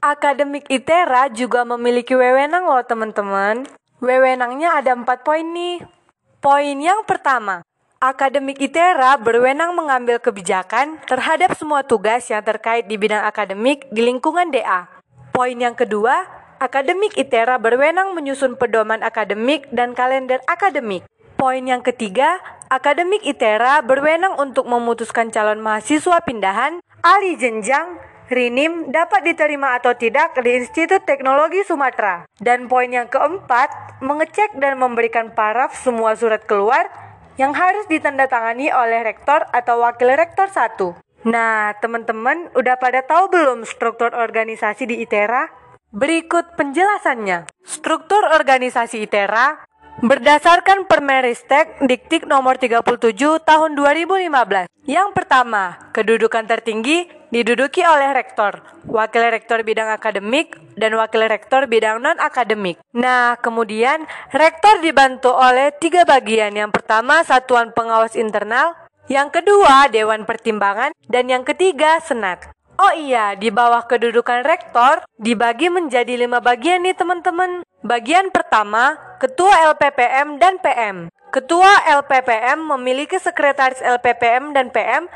Akademik ITERA juga memiliki wewenang loh teman-teman. Wewenangnya ada empat poin nih. Poin yang pertama, Akademik ITERA berwenang mengambil kebijakan terhadap semua tugas yang terkait di bidang akademik di lingkungan DA. Poin yang kedua, Akademik ITERA berwenang menyusun pedoman akademik dan kalender akademik. Poin yang ketiga, Akademik ITERA berwenang untuk memutuskan calon mahasiswa pindahan, alih jenjang, Rinim dapat diterima atau tidak di Institut Teknologi Sumatera. Dan poin yang keempat, mengecek dan memberikan paraf semua surat keluar yang harus ditandatangani oleh rektor atau wakil rektor satu. Nah, teman-teman udah pada tahu belum struktur organisasi di ITERA? Berikut penjelasannya. Struktur organisasi ITERA Berdasarkan Permeristek Diktik nomor 37 tahun 2015. Yang pertama, kedudukan tertinggi diduduki oleh rektor, wakil rektor bidang akademik, dan wakil rektor bidang non-akademik. Nah, kemudian rektor dibantu oleh tiga bagian. Yang pertama, satuan pengawas internal, yang kedua, Dewan Pertimbangan, dan yang ketiga, Senat. Oh iya, di bawah kedudukan rektor dibagi menjadi lima bagian nih teman-teman. Bagian pertama, Ketua LPPM dan PM. Ketua LPPM memiliki sekretaris LPPM dan PM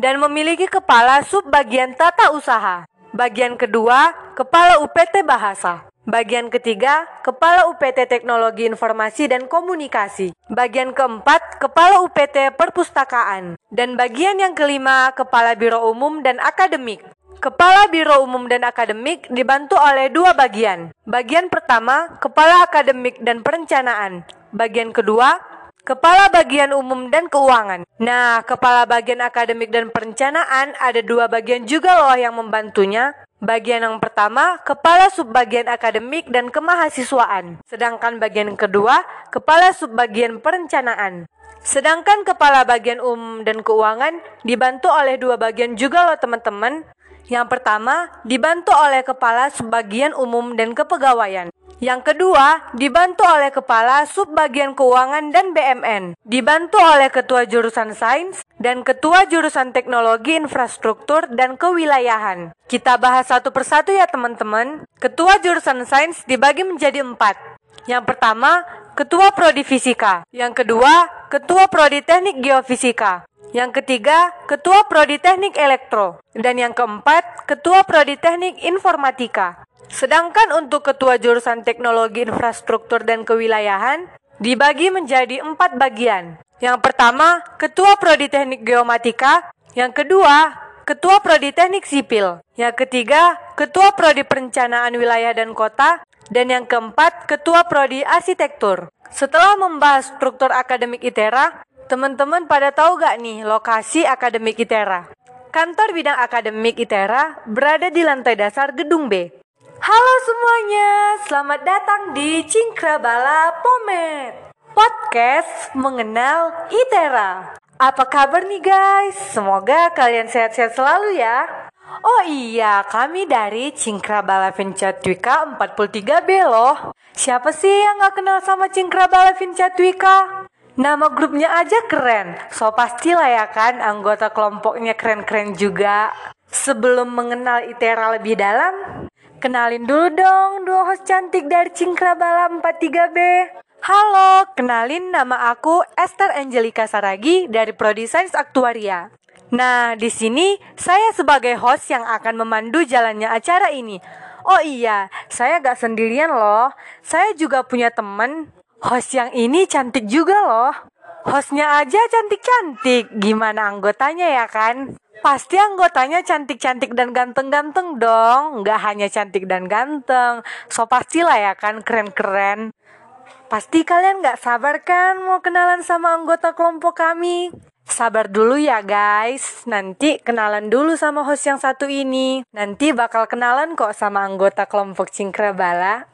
dan memiliki kepala subbagian tata usaha. Bagian kedua, Kepala UPT Bahasa. Bagian ketiga, Kepala UPT Teknologi Informasi dan Komunikasi. Bagian keempat, Kepala UPT Perpustakaan. Dan bagian yang kelima, Kepala Biro Umum dan Akademik. Kepala Biro Umum dan Akademik dibantu oleh dua bagian. Bagian pertama, Kepala Akademik dan Perencanaan. Bagian kedua, Kepala Bagian Umum dan Keuangan. Nah, Kepala Bagian Akademik dan Perencanaan ada dua bagian juga loh yang membantunya. Bagian yang pertama, Kepala Subbagian Akademik dan Kemahasiswaan. Sedangkan bagian kedua, Kepala Subbagian Perencanaan. Sedangkan Kepala Bagian Umum dan Keuangan dibantu oleh dua bagian juga loh teman-teman. Yang pertama, dibantu oleh Kepala Subbagian Umum dan Kepegawaian. Yang kedua, dibantu oleh Kepala Subbagian Keuangan dan BMN. Dibantu oleh Ketua Jurusan Sains dan Ketua Jurusan Teknologi Infrastruktur dan Kewilayahan. Kita bahas satu persatu ya teman-teman. Ketua Jurusan Sains dibagi menjadi empat. Yang pertama, Ketua Prodi Fisika. Yang kedua, Ketua Prodi Teknik Geofisika. Yang ketiga, Ketua Prodi Teknik Elektro. Dan yang keempat, Ketua Prodi Teknik Informatika. Sedangkan untuk ketua jurusan teknologi infrastruktur dan kewilayahan dibagi menjadi empat bagian. Yang pertama, ketua prodi teknik geomatika. Yang kedua, ketua prodi teknik sipil. Yang ketiga, ketua prodi perencanaan wilayah dan kota. Dan yang keempat, ketua prodi arsitektur. Setelah membahas struktur akademik ITERA, teman-teman pada tahu gak nih lokasi akademik ITERA? Kantor bidang akademik ITERA berada di lantai dasar gedung B. Halo semuanya, selamat datang di Cingkrabala Pomet Podcast mengenal ITERA Apa kabar nih guys? Semoga kalian sehat-sehat selalu ya Oh iya, kami dari Cingkrabala Vincatwika 43B loh Siapa sih yang gak kenal sama Cingkrabala Vincatwika? Nama grupnya aja keren, so pastilah ya kan anggota kelompoknya keren-keren juga. Sebelum mengenal ITERA lebih dalam, Kenalin dulu dong dua host cantik dari Cingkrabala 43B. Halo, kenalin nama aku Esther Angelika Saragi dari Prodi Sains Aktuaria. Nah, di sini saya sebagai host yang akan memandu jalannya acara ini. Oh iya, saya gak sendirian loh. Saya juga punya temen. Host yang ini cantik juga loh. Hostnya aja cantik-cantik. Gimana anggotanya ya kan? Pasti anggotanya cantik-cantik dan ganteng-ganteng dong. Nggak hanya cantik dan ganteng. So pastilah ya kan keren-keren. Pasti kalian nggak sabar kan mau kenalan sama anggota kelompok kami? Sabar dulu ya guys, nanti kenalan dulu sama host yang satu ini. Nanti bakal kenalan kok sama anggota kelompok Cingkrabala.